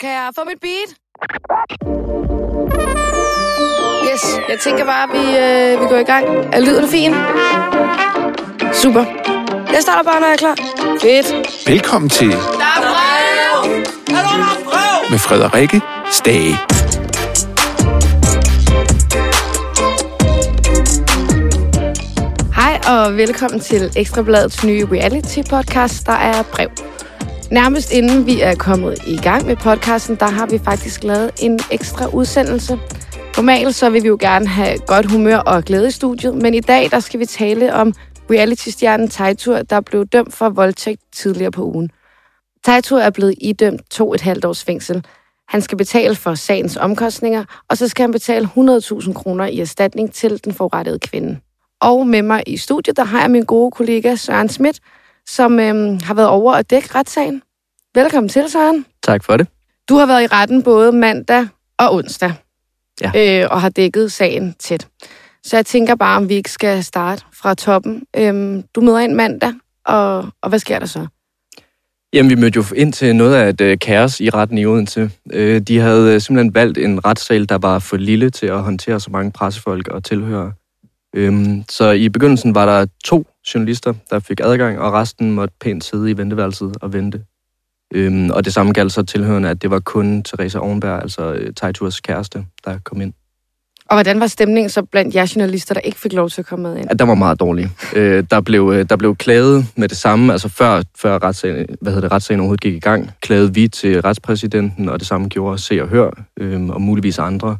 Kan jeg få mit beat? Yes, jeg tænker bare, at vi, øh, vi går i gang. Er lyden fin? Super. Jeg starter bare, når jeg er klar. Fedt. Velkommen til Der er brev! Er du der brev? med Frederikke Stage. Hej og velkommen til Ekstrabladets nye reality-podcast, der er brev. Nærmest inden vi er kommet i gang med podcasten, der har vi faktisk lavet en ekstra udsendelse. Normalt så vil vi jo gerne have godt humør og glæde i studiet, men i dag der skal vi tale om reality-stjernen Tejtur, der blev dømt for voldtægt tidligere på ugen. Teitur er blevet idømt to et halvt års fængsel. Han skal betale for sagens omkostninger, og så skal han betale 100.000 kroner i erstatning til den forurettede kvinde. Og med mig i studiet, der har jeg min gode kollega Søren Schmidt, som øhm, har været over at dække retssagen. Velkommen til, Søren. Tak for det. Du har været i retten både mandag og onsdag, Ja. øh, og har dækket sagen tæt. Så jeg tænker bare, om vi ikke skal starte fra toppen. Øhm, du møder ind mandag, og, og hvad sker der så? Jamen, vi mødte jo ind til noget af et øh, kaos i retten i Odense. Øh, de havde øh, simpelthen valgt en retssal, der var for lille til at håndtere så mange pressefolk og tilhørere. Øhm, så i begyndelsen var der to journalister, der fik adgang, og resten måtte pænt sidde i venteværelset og vente. Øhm, og det samme galt så tilhørende, at det var kun Teresa Ovenberg, altså øh, Tejturs kæreste, der kom ind. Og hvordan var stemningen så blandt jer journalister, der ikke fik lov til at komme med ind? Ja, der var meget dårlig. Øh, der, blev, øh, der blev klaget med det samme, altså før, før retssagen, hvad hedder det, retssagen overhovedet gik i gang, klagede vi til retspræsidenten, og det samme gjorde Se og Hør, øh, og muligvis andre.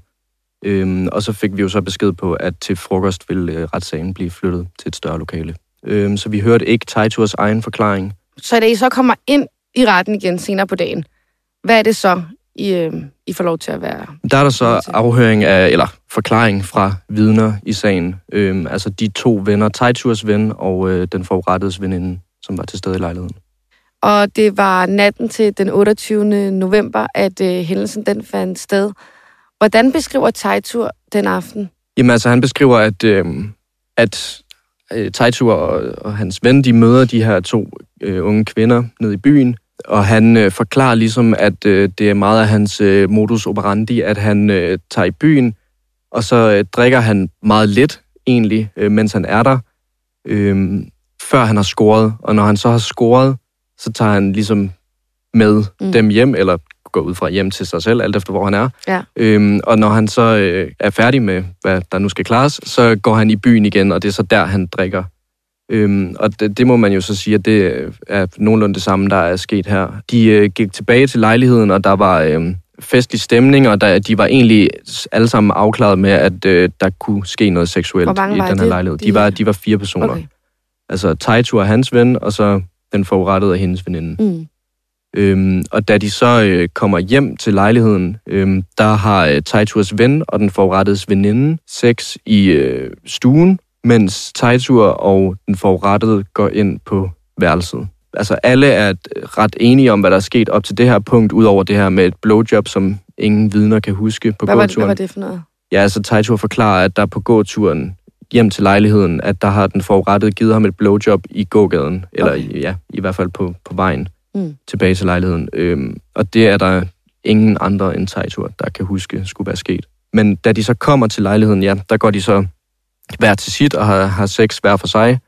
Øh, og så fik vi jo så besked på, at til frokost ville øh, retssagen blive flyttet til et større lokale. Øh, så vi hørte ikke Tejturs egen forklaring. Så da I så kommer ind i retten igen senere på dagen, hvad er det så, I, øh, I får lov til at være? Der er der så afhøring af, eller forklaring fra vidner i sagen. Øhm, altså de to venner, Tejturs ven og øh, den forurettedes veninde, som var til stede i lejligheden. Og det var natten til den 28. november, at øh, hændelsen den fandt sted. Hvordan beskriver Tejtur den aften? Jamen altså, han beskriver, at, øh, at øh, og, og hans ven, de møder de her to øh, unge kvinder nede i byen, og han øh, forklarer ligesom, at øh, det er meget af hans øh, modus operandi, at han øh, tager i byen, og så øh, drikker han meget lidt egentlig, øh, mens han er der, øh, før han har scoret. Og når han så har scoret, så tager han ligesom med mm. dem hjem, eller går ud fra hjem til sig selv, alt efter hvor han er. Ja. Øhm, og når han så øh, er færdig med, hvad der nu skal klares, så går han i byen igen, og det er så der, han drikker. Øhm, og det, det må man jo så sige, at det øh, er nogenlunde det samme, der er sket her. De øh, gik tilbage til lejligheden, og der var øh, festlig stemning, og der, de var egentlig alle sammen afklaret med, at øh, der kunne ske noget seksuelt i den her det? lejlighed. De- var, de var fire personer. Okay. Altså Tejtur er hans ven, og så den forurettede af hendes veninde. Mm. Øhm, og da de så øh, kommer hjem til lejligheden, øhm, der har øh, Tejturs ven og den forurettedes veninde sex i øh, stuen, mens Tejtur og den forurettede går ind på værelset. Altså alle er øh, ret enige om, hvad der er sket op til det her punkt, udover det her med et blowjob, som ingen vidner kan huske på Hvad, var det, hvad gåturen. var det for noget? Ja, altså Tejtur forklarer, at der på gåturen hjem til lejligheden, at der har den forurettede givet ham et blowjob i gågaden, eller Okay. i, ja, i hvert fald på, på vejen Mm. tilbage til lejligheden. Øhm, og det er der ingen andre end Tejtur, der kan huske, skulle være sket. Men da de så kommer til lejligheden, ja, der går de så hver til sit og har, har sex hver for sig.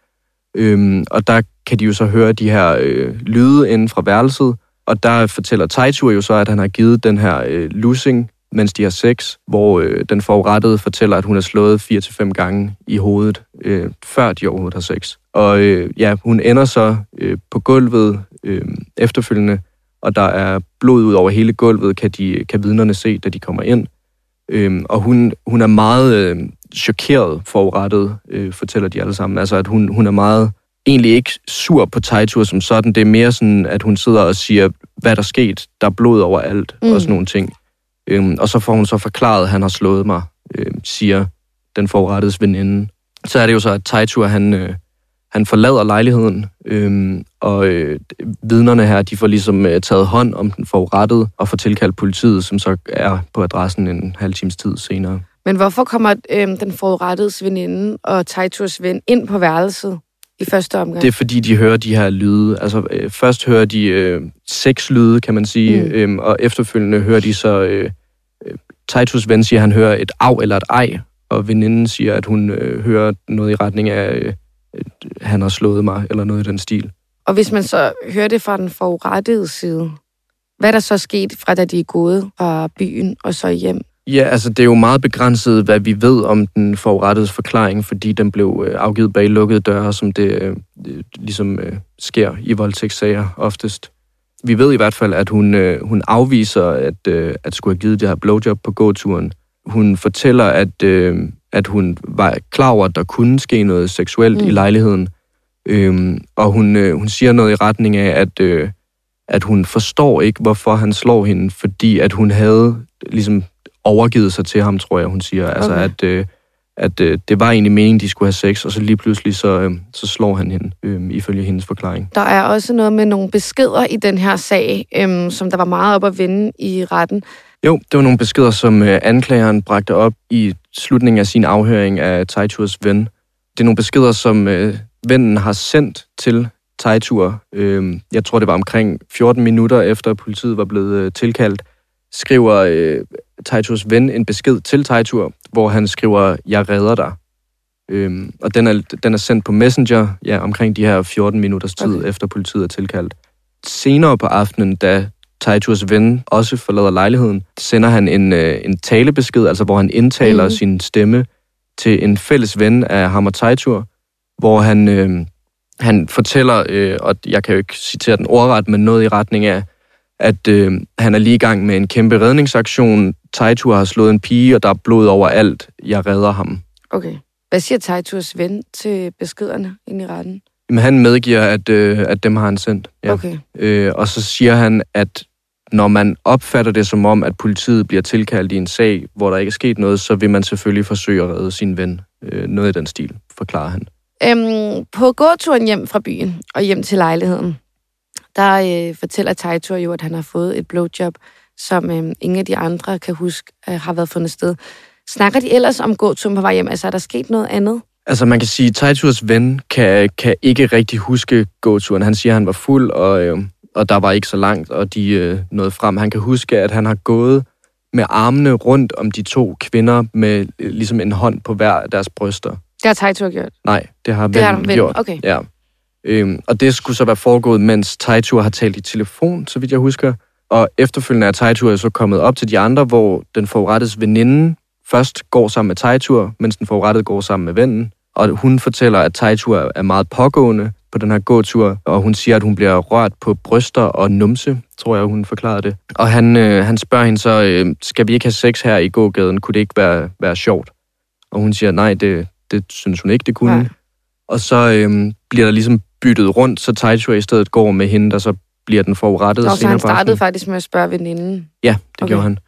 Øhm, og der kan de jo så høre de her øh, lyde inden fra værelset, og der fortæller Tejtur jo så, at han har givet den her øh, lussing, mens de har sex, hvor øh, den forurettede fortæller, at hun er slået 4-5 gange i hovedet, øh, før de overhovedet har sex. Og øh, ja, hun ender så øh, på gulvet øh, efterfølgende, og der er blod ud over hele gulvet, kan, de, kan vidnerne se, da de kommer ind. Øhm, og hun, hun er meget øh, chokeret forurettet, øh, fortæller de alle sammen. Altså, at hun, hun er meget egentlig ikke sur på Tejtur som sådan. Det er mere sådan, at hun sidder og siger, hvad der er sket. Der er blod overalt, Mm. mm. og sådan nogle ting. Øhm, og så får hun så forklaret, at han har slået mig, øh, siger den forurettedes veninde. Så er det jo så, at Tejtur, han, øh, han forlader lejligheden, øhm, og øh, vidnerne her, de får ligesom øh, taget hånd om den forurettede og får tilkaldt politiet, som så er på adressen en halv times tid senere. Men hvorfor kommer øhm, den forurettedes veninde og Tejturs ven ind på værelset? i første omgang? Det er fordi, de hører de her lyde. Altså, øh, først hører de øh, seks lyde, kan man sige, mm. øhm, og efterfølgende hører de så... Øh, øh, Titus ven siger, at han hører et af eller et ej, og veninden siger, at hun øh, hører noget i retning af, øh, han har slået mig, eller noget i den stil. Og hvis man så hører det fra den forurettede side, hvad er der så sket fra da de er gået fra byen og så hjem? Ja, altså det er jo meget begrænset, hvad vi ved om den forurettedes forklaring, fordi den blev øh, afgivet bag lukkede døre, som det øh, ligesom øh, sker i voldtægtssager oftest. Vi ved i hvert fald, at hun, øh, hun afviser at, øh, at skulle have givet det her blowjob på gåturen. Hun fortæller, at, øh, at hun var klar over, at der kunne ske noget seksuelt mm. i lejligheden. Øhm, og hun, øh, hun siger noget i retning af, at, øh, at hun forstår ikke, hvorfor han slår hende, fordi at hun havde ligesom overgivet sig til ham, tror jeg, hun siger. Altså, okay. at, øh, at øh, det var egentlig meningen, de skulle have sex, og så lige pludselig, så, øh, så slår han hende, øh, ifølge hendes forklaring. Der er også noget med nogle beskeder i den her sag, øh, som der var meget op at vinde i retten. Jo, det var nogle beskeder, som øh, anklageren bragte op i slutningen af sin afhøring af Taiturs ven. Det er nogle beskeder, som øh, vennen har sendt til Taitur. Øh, jeg tror, det var omkring 14 minutter efter, politiet var blevet øh, tilkaldt skriver øh, Taiturs ven en besked til Taitur, hvor han skriver, jeg redder dig. Øhm, og den er, den er sendt på Messenger ja, omkring de her 14 minutters tid, okay. efter politiet er tilkaldt. Senere på aftenen, da Taiturs ven også forlader lejligheden, sender han en, øh, en talebesked, altså hvor han indtaler mm. sin stemme til en fælles ven af ham og Taitur, hvor han, øh, han fortæller, øh, og jeg kan jo ikke citere den ordret, men noget i retning af, at øh, han er lige i gang med en kæmpe redningsaktion. Taitur har slået en pige, og der er blod over alt. Jeg redder ham. Okay. Hvad siger Taiturs ven til beskederne ind i retten? Jamen, han medgiver, at, øh, at dem har han sendt. Ja. Okay. Øh, og så siger han, at når man opfatter det som om, at politiet bliver tilkaldt i en sag, hvor der ikke er sket noget, så vil man selvfølgelig forsøge at redde sin ven. Øh, noget i den stil, forklarer han. Øhm, på gåturen hjem fra byen og hjem til lejligheden, der øh, fortæller Taito jo, at han har fået et blowjob, som øh, ingen af de andre kan huske øh, har været fundet sted. Snakker de ellers om gåturen på vej hjem? Altså, er der sket noget andet? Altså, man kan sige, at ven kan, kan ikke rigtig huske gåturen. Han siger, at han var fuld, og, øh, og der var ikke så langt, og de øh, nåede frem. Han kan huske, at han har gået med armene rundt om de to kvinder med øh, ligesom en hånd på hver deres bryster. Det har Taito gjort? Nej, det har vennen gjort. Okay. Ja. Øhm, og det skulle så være foregået, mens Taitur har talt i telefon, så vidt jeg husker. Og efterfølgende er Taitur så kommet op til de andre, hvor den forurettes veninde først går sammen med Taitur, mens den forurettede går sammen med vennen. Og hun fortæller, at Taitur er meget pågående på den her gåtur, og hun siger, at hun bliver rørt på bryster og numse, tror jeg, hun forklarede det. Og han, øh, han spørger hende så, øh, skal vi ikke have sex her i gågaden? Kunne det ikke være, være sjovt? Og hun siger, nej, det, det synes hun ikke, det kunne. Nej. Og så øh, bliver der ligesom byttet rundt, så Taichua i stedet går med hende, der så bliver den forurettet. Nå, så han startede faktisk med at spørge veninden? Ja, det okay. gjorde han.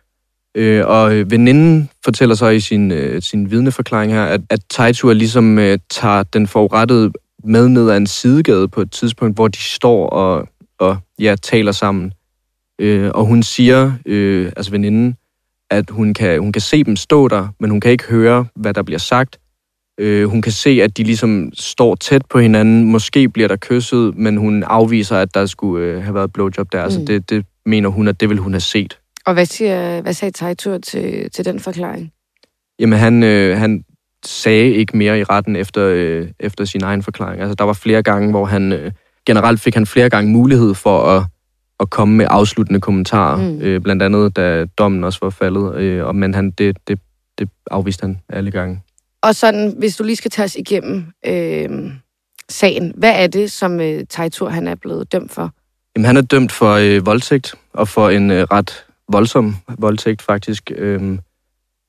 Øh, og veninden fortæller så i sin, øh, sin vidneforklaring her, at, at Taichua ligesom øh, tager den forurettede med ned ad en sidegade på et tidspunkt, hvor de står og, og ja, taler sammen. Øh, og hun siger, øh, altså veninden, at hun kan, hun kan se dem stå der, men hun kan ikke høre, hvad der bliver sagt. Øh, hun kan se, at de ligesom står tæt på hinanden. Måske bliver der kysset, men hun afviser, at der skulle øh, have været blowjob der. Altså, mm. Altså det, det mener hun, at det vil hun have set. Og hvad, siger, hvad sagde Taitur til, til den forklaring? Jamen, han, øh, han sagde ikke mere i retten efter, øh, efter sin egen forklaring. Altså, der var flere gange, hvor han... Øh, generelt fik han flere gange mulighed for at, at komme med afsluttende kommentarer. Mm. Øh, blandt andet, da dommen også var faldet. Øh, og, men han, det, det, det afviste han alle gange. Og sådan, hvis du lige skal tage os igennem øh, sagen, hvad er det, som øh, Taitur han er blevet dømt for? Jamen, han er dømt for øh, voldtægt, og for en øh, ret voldsom voldtægt faktisk. Øh,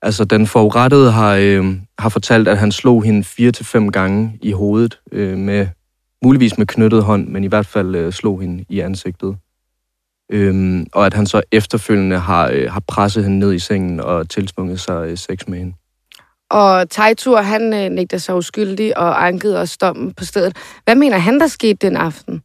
altså, den forurettede har, øh, har fortalt, at han slog hende fire til fem gange i hovedet, øh, med muligvis med knyttet hånd, men i hvert fald øh, slog hende i ansigtet. Øhm, og at han så efterfølgende har, øh, har presset hende ned i sengen og tilspunget sig øh, sex med hende. Og Tejtur, han øh, nægter sig uskyldig og ankede også dommen på stedet. Hvad mener han, der skete den aften?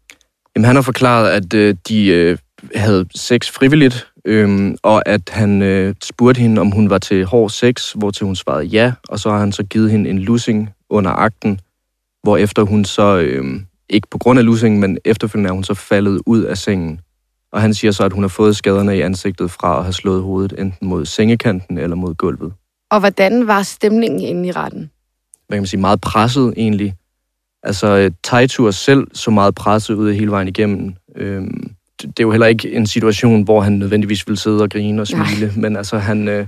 Jamen, han har forklaret, at øh, de øh, havde sex frivilligt, øh, og at han øh, spurgte hende, om hun var til hård sex, hvor til hun svarede ja, og så har han så givet hende en lussing under akten, hvor efter hun så, øh, ikke på grund af lussingen, men efterfølgende er hun så faldet ud af sengen. Og han siger så, at hun har fået skaderne i ansigtet fra at have slået hovedet enten mod sengekanten eller mod gulvet. Og hvordan var stemningen inde i retten? Hvad kan man sige, meget presset egentlig. Altså, øh, Taitur selv så meget presset ud hele vejen igennem. Øhm, det er jo heller ikke en situation, hvor han nødvendigvis ville sidde og grine og smile, Nej. men altså, han, øh,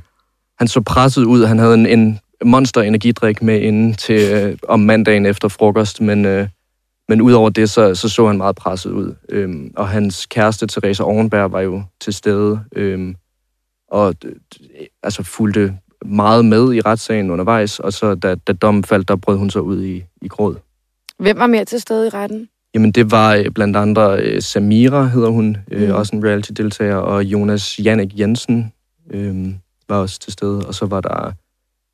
han så presset ud. Han havde en, en monster energidrik med inden til øh, om mandagen efter frokost, men, øh, men udover det, så, så så han meget presset ud. Øhm, og hans kæreste, Theresa Ovenberg, var jo til stede, øhm, og altså fulgte meget med i retssagen undervejs, og så da, da dommen faldt, der brød hun så ud i, i gråd. Hvem var mere til stede i retten? Jamen, det var øh, blandt andre øh, Samira, hedder hun, øh, mm. også en reality-deltager, og Jonas Jannik Jensen øh, var også til stede. Og så var der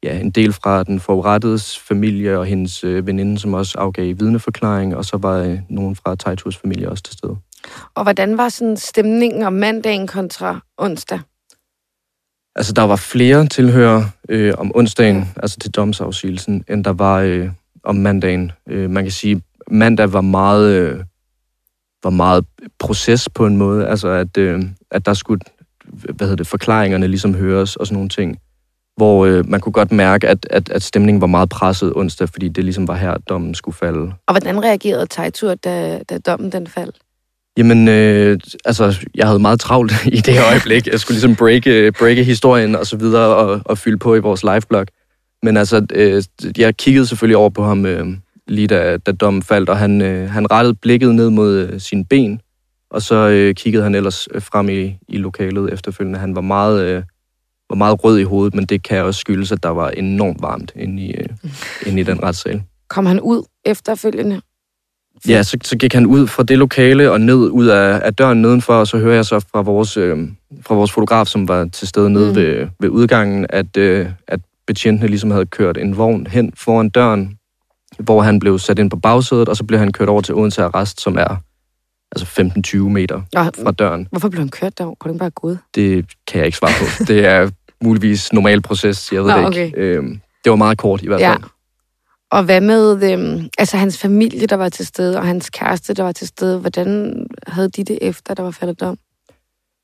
ja, en del fra den forurettedes familie og hendes øh, veninde, som også afgav vidneforklaring, og så var øh, nogen fra Taiturs familie også til stede. Og hvordan var sådan stemningen om mandagen kontra onsdag? Altså, der var flere tilhører øh, om onsdagen, altså til domsafsigelsen, end der var øh, om mandagen. Øh, man kan sige, mandag var meget, øh, var meget proces på en måde, altså at, øh, at der skulle, hvad hedder det, forklaringerne ligesom høres og sådan nogle ting, hvor øh, man kunne godt mærke, at, at, at stemningen var meget presset onsdag, fordi det ligesom var her, dommen skulle falde. Og hvordan reagerede Tejtur, da, da dommen den faldt? Jamen, øh, altså, jeg havde meget travlt i det øjeblik. Jeg skulle ligesom breake, breake historien og så videre og, og fylde på i vores liveblog. Men altså, øh, jeg kiggede selvfølgelig over på ham øh, lige da, da dommen faldt, og han, øh, han rettede blikket ned mod øh, sine ben, og så øh, kiggede han ellers frem i, i lokalet efterfølgende. Han var meget, øh, var meget rød i hovedet, men det kan også skyldes, at der var enormt varmt inde i, øh, inde i den retssal. Kom han ud efterfølgende? Ja, så, så gik han ud fra det lokale og ned ud af, af døren nedenfor, og så hører jeg så fra vores, øh, fra vores fotograf, som var til stede nede mm. ved, ved udgangen, at, øh, at betjentene ligesom havde kørt en vogn hen foran døren, hvor han blev sat ind på bagsædet, og så blev han kørt over til Odense Arrest, som er altså 15-20 meter fra døren. Hvorfor blev han kørt der? Kunne det bare gå ud? Det kan jeg ikke svare på. det er muligvis normal proces, jeg ved Nå, det ikke. Okay. Øhm, det var meget kort i hvert fald. Ja. Og hvad med øhm, altså hans familie, der var til stede, og hans kæreste, der var til stede? Hvordan havde de det efter, der var faldet dom?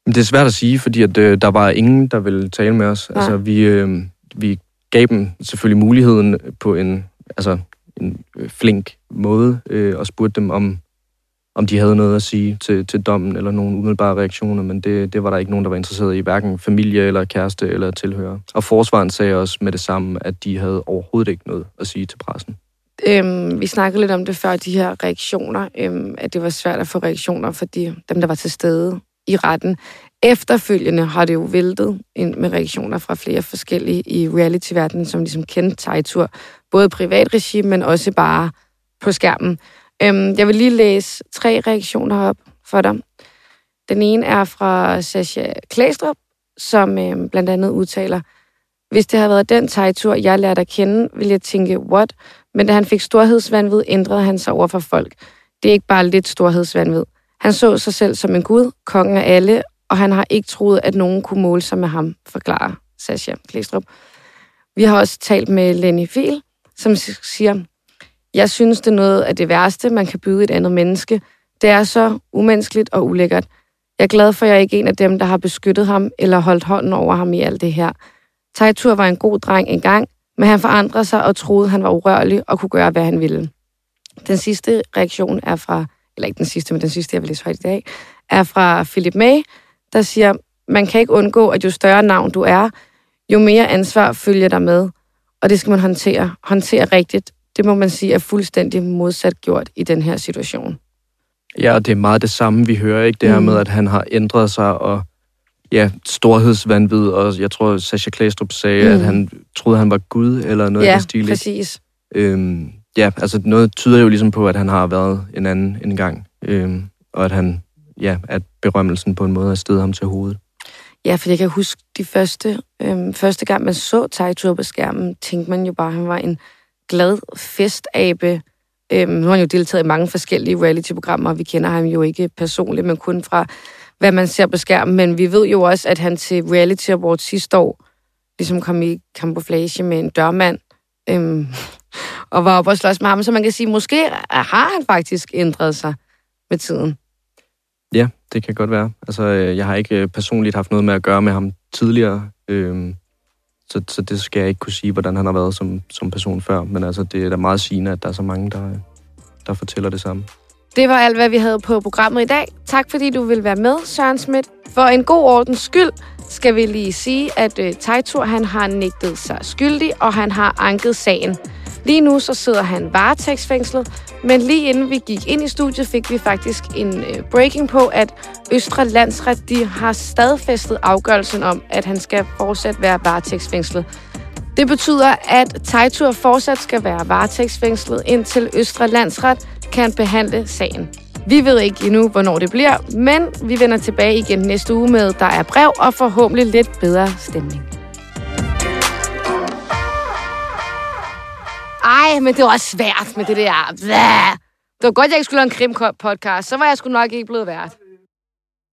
Det er svært at sige, fordi at, øh, der var ingen, der ville tale med os. Altså, vi, øh, vi gav dem selvfølgelig muligheden på en, altså, en øh, flink måde øh, og spurgte dem, om, om de havde noget at sige til, til dommen eller nogle umiddelbare reaktioner, men det, det var der ikke nogen, der var interesseret i, hverken familie eller kæreste eller tilhører. Og forsvaren sagde også med det samme, at de havde overhovedet ikke noget at sige til pressen. Øhm, vi snakkede lidt om det før, de her reaktioner, øhm, at det var svært at få reaktioner for de, dem, der var til stede i retten. Efterfølgende har det jo væltet ind med reaktioner fra flere forskellige i reality-verdenen, som ligesom kendte Tejtur, både privat regi, men også bare på skærmen. Øhm, jeg vil lige læse tre reaktioner op for dig. Den ene er fra Sasha Klæstrup, som øhm, blandt andet udtaler, hvis det havde været den tegtur, jeg lærte at kende, ville jeg tænke, what? Men da han fik storhedsvandvid, ændrede han sig over for folk. Det er ikke bare lidt storhedsvandvid. Han så sig selv som en gud, kongen af alle, og han har ikke troet, at nogen kunne måle sig med ham, forklarer Sasha Klæstrup. Vi har også talt med Lenny Fiel, som siger, jeg synes, det er noget af det værste, man kan byde et andet menneske. Det er så umenneskeligt og ulækkert. Jeg er glad for, at jeg ikke er en af dem, der har beskyttet ham eller holdt hånden over ham i alt det her. Tejtur var en god dreng engang, men han forandrede sig og troede, han var urørlig og kunne gøre, hvad han ville. Den sidste reaktion er fra, eller ikke den sidste, men den sidste, jeg vil læse højt i dag, er fra Philip May, der siger, man kan ikke undgå, at jo større navn du er, jo mere ansvar følger der med, og det skal man håndtere. Håndtere rigtigt. Det må man sige er fuldstændig modsat gjort i den her situation. Ja, og det er meget det samme, vi hører, ikke? Det her mm. med, at han har ændret sig, og ja, storhedsvandvid, og jeg tror, Sasha Klæstrup sagde, mm. at han troede, han var Gud, eller noget ja, af det stil. Ja, præcis. Øhm, ja, altså noget tyder jo ligesom på, at han har været en anden en gang, øhm, og at han, ja, at berømmelsen på en måde har stedet ham til hovedet. Ja, for jeg kan huske de første, øhm, første gang, man så Taitur på skærmen, tænkte man jo bare, at han var en glad festabe. Øhm, nu har han jo deltaget i mange forskellige reality-programmer, vi kender ham jo ikke personligt, men kun fra, hvad man ser på skærmen. Men vi ved jo også, at han til Reality Awards sidste år ligesom kom i kamuflage med en dørmand. Øhm, og var oppe og slås med ham. Så man kan sige, måske har han faktisk ændret sig med tiden. Ja, det kan godt være. Altså, øh, jeg har ikke øh, personligt haft noget med at gøre med ham tidligere. Øhm, så, så det skal jeg ikke kunne sige, hvordan han har været som, som person før. Men altså, det er da meget sigende, at der er så mange, der, der fortæller det samme. Det var alt, hvad vi havde på programmet i dag. Tak fordi du vil være med, Søren Schmidt. For en god ordens skyld skal vi lige sige, at øh, Tejtur han har nægtet sig skyldig, og han har anket sagen. Lige nu så sidder han varetægtsfængslet, men lige inden vi gik ind i studiet, fik vi faktisk en øh, breaking på, at Østre Landsret de har stadfæstet afgørelsen om, at han skal fortsat være varetægtsfængslet. Det betyder, at Tejtur fortsat skal være varetægtsfængslet, indtil Østre Landsret kan behandle sagen. Vi ved ikke endnu, hvornår det bliver, men vi vender tilbage igen næste uge med Der er brev og forhåbentlig lidt bedre stemning. Ej, men det var svært med det der. Blah. Det var godt, jeg ikke skulle lave en krim-podcast. Så var jeg sgu nok ikke blevet vært.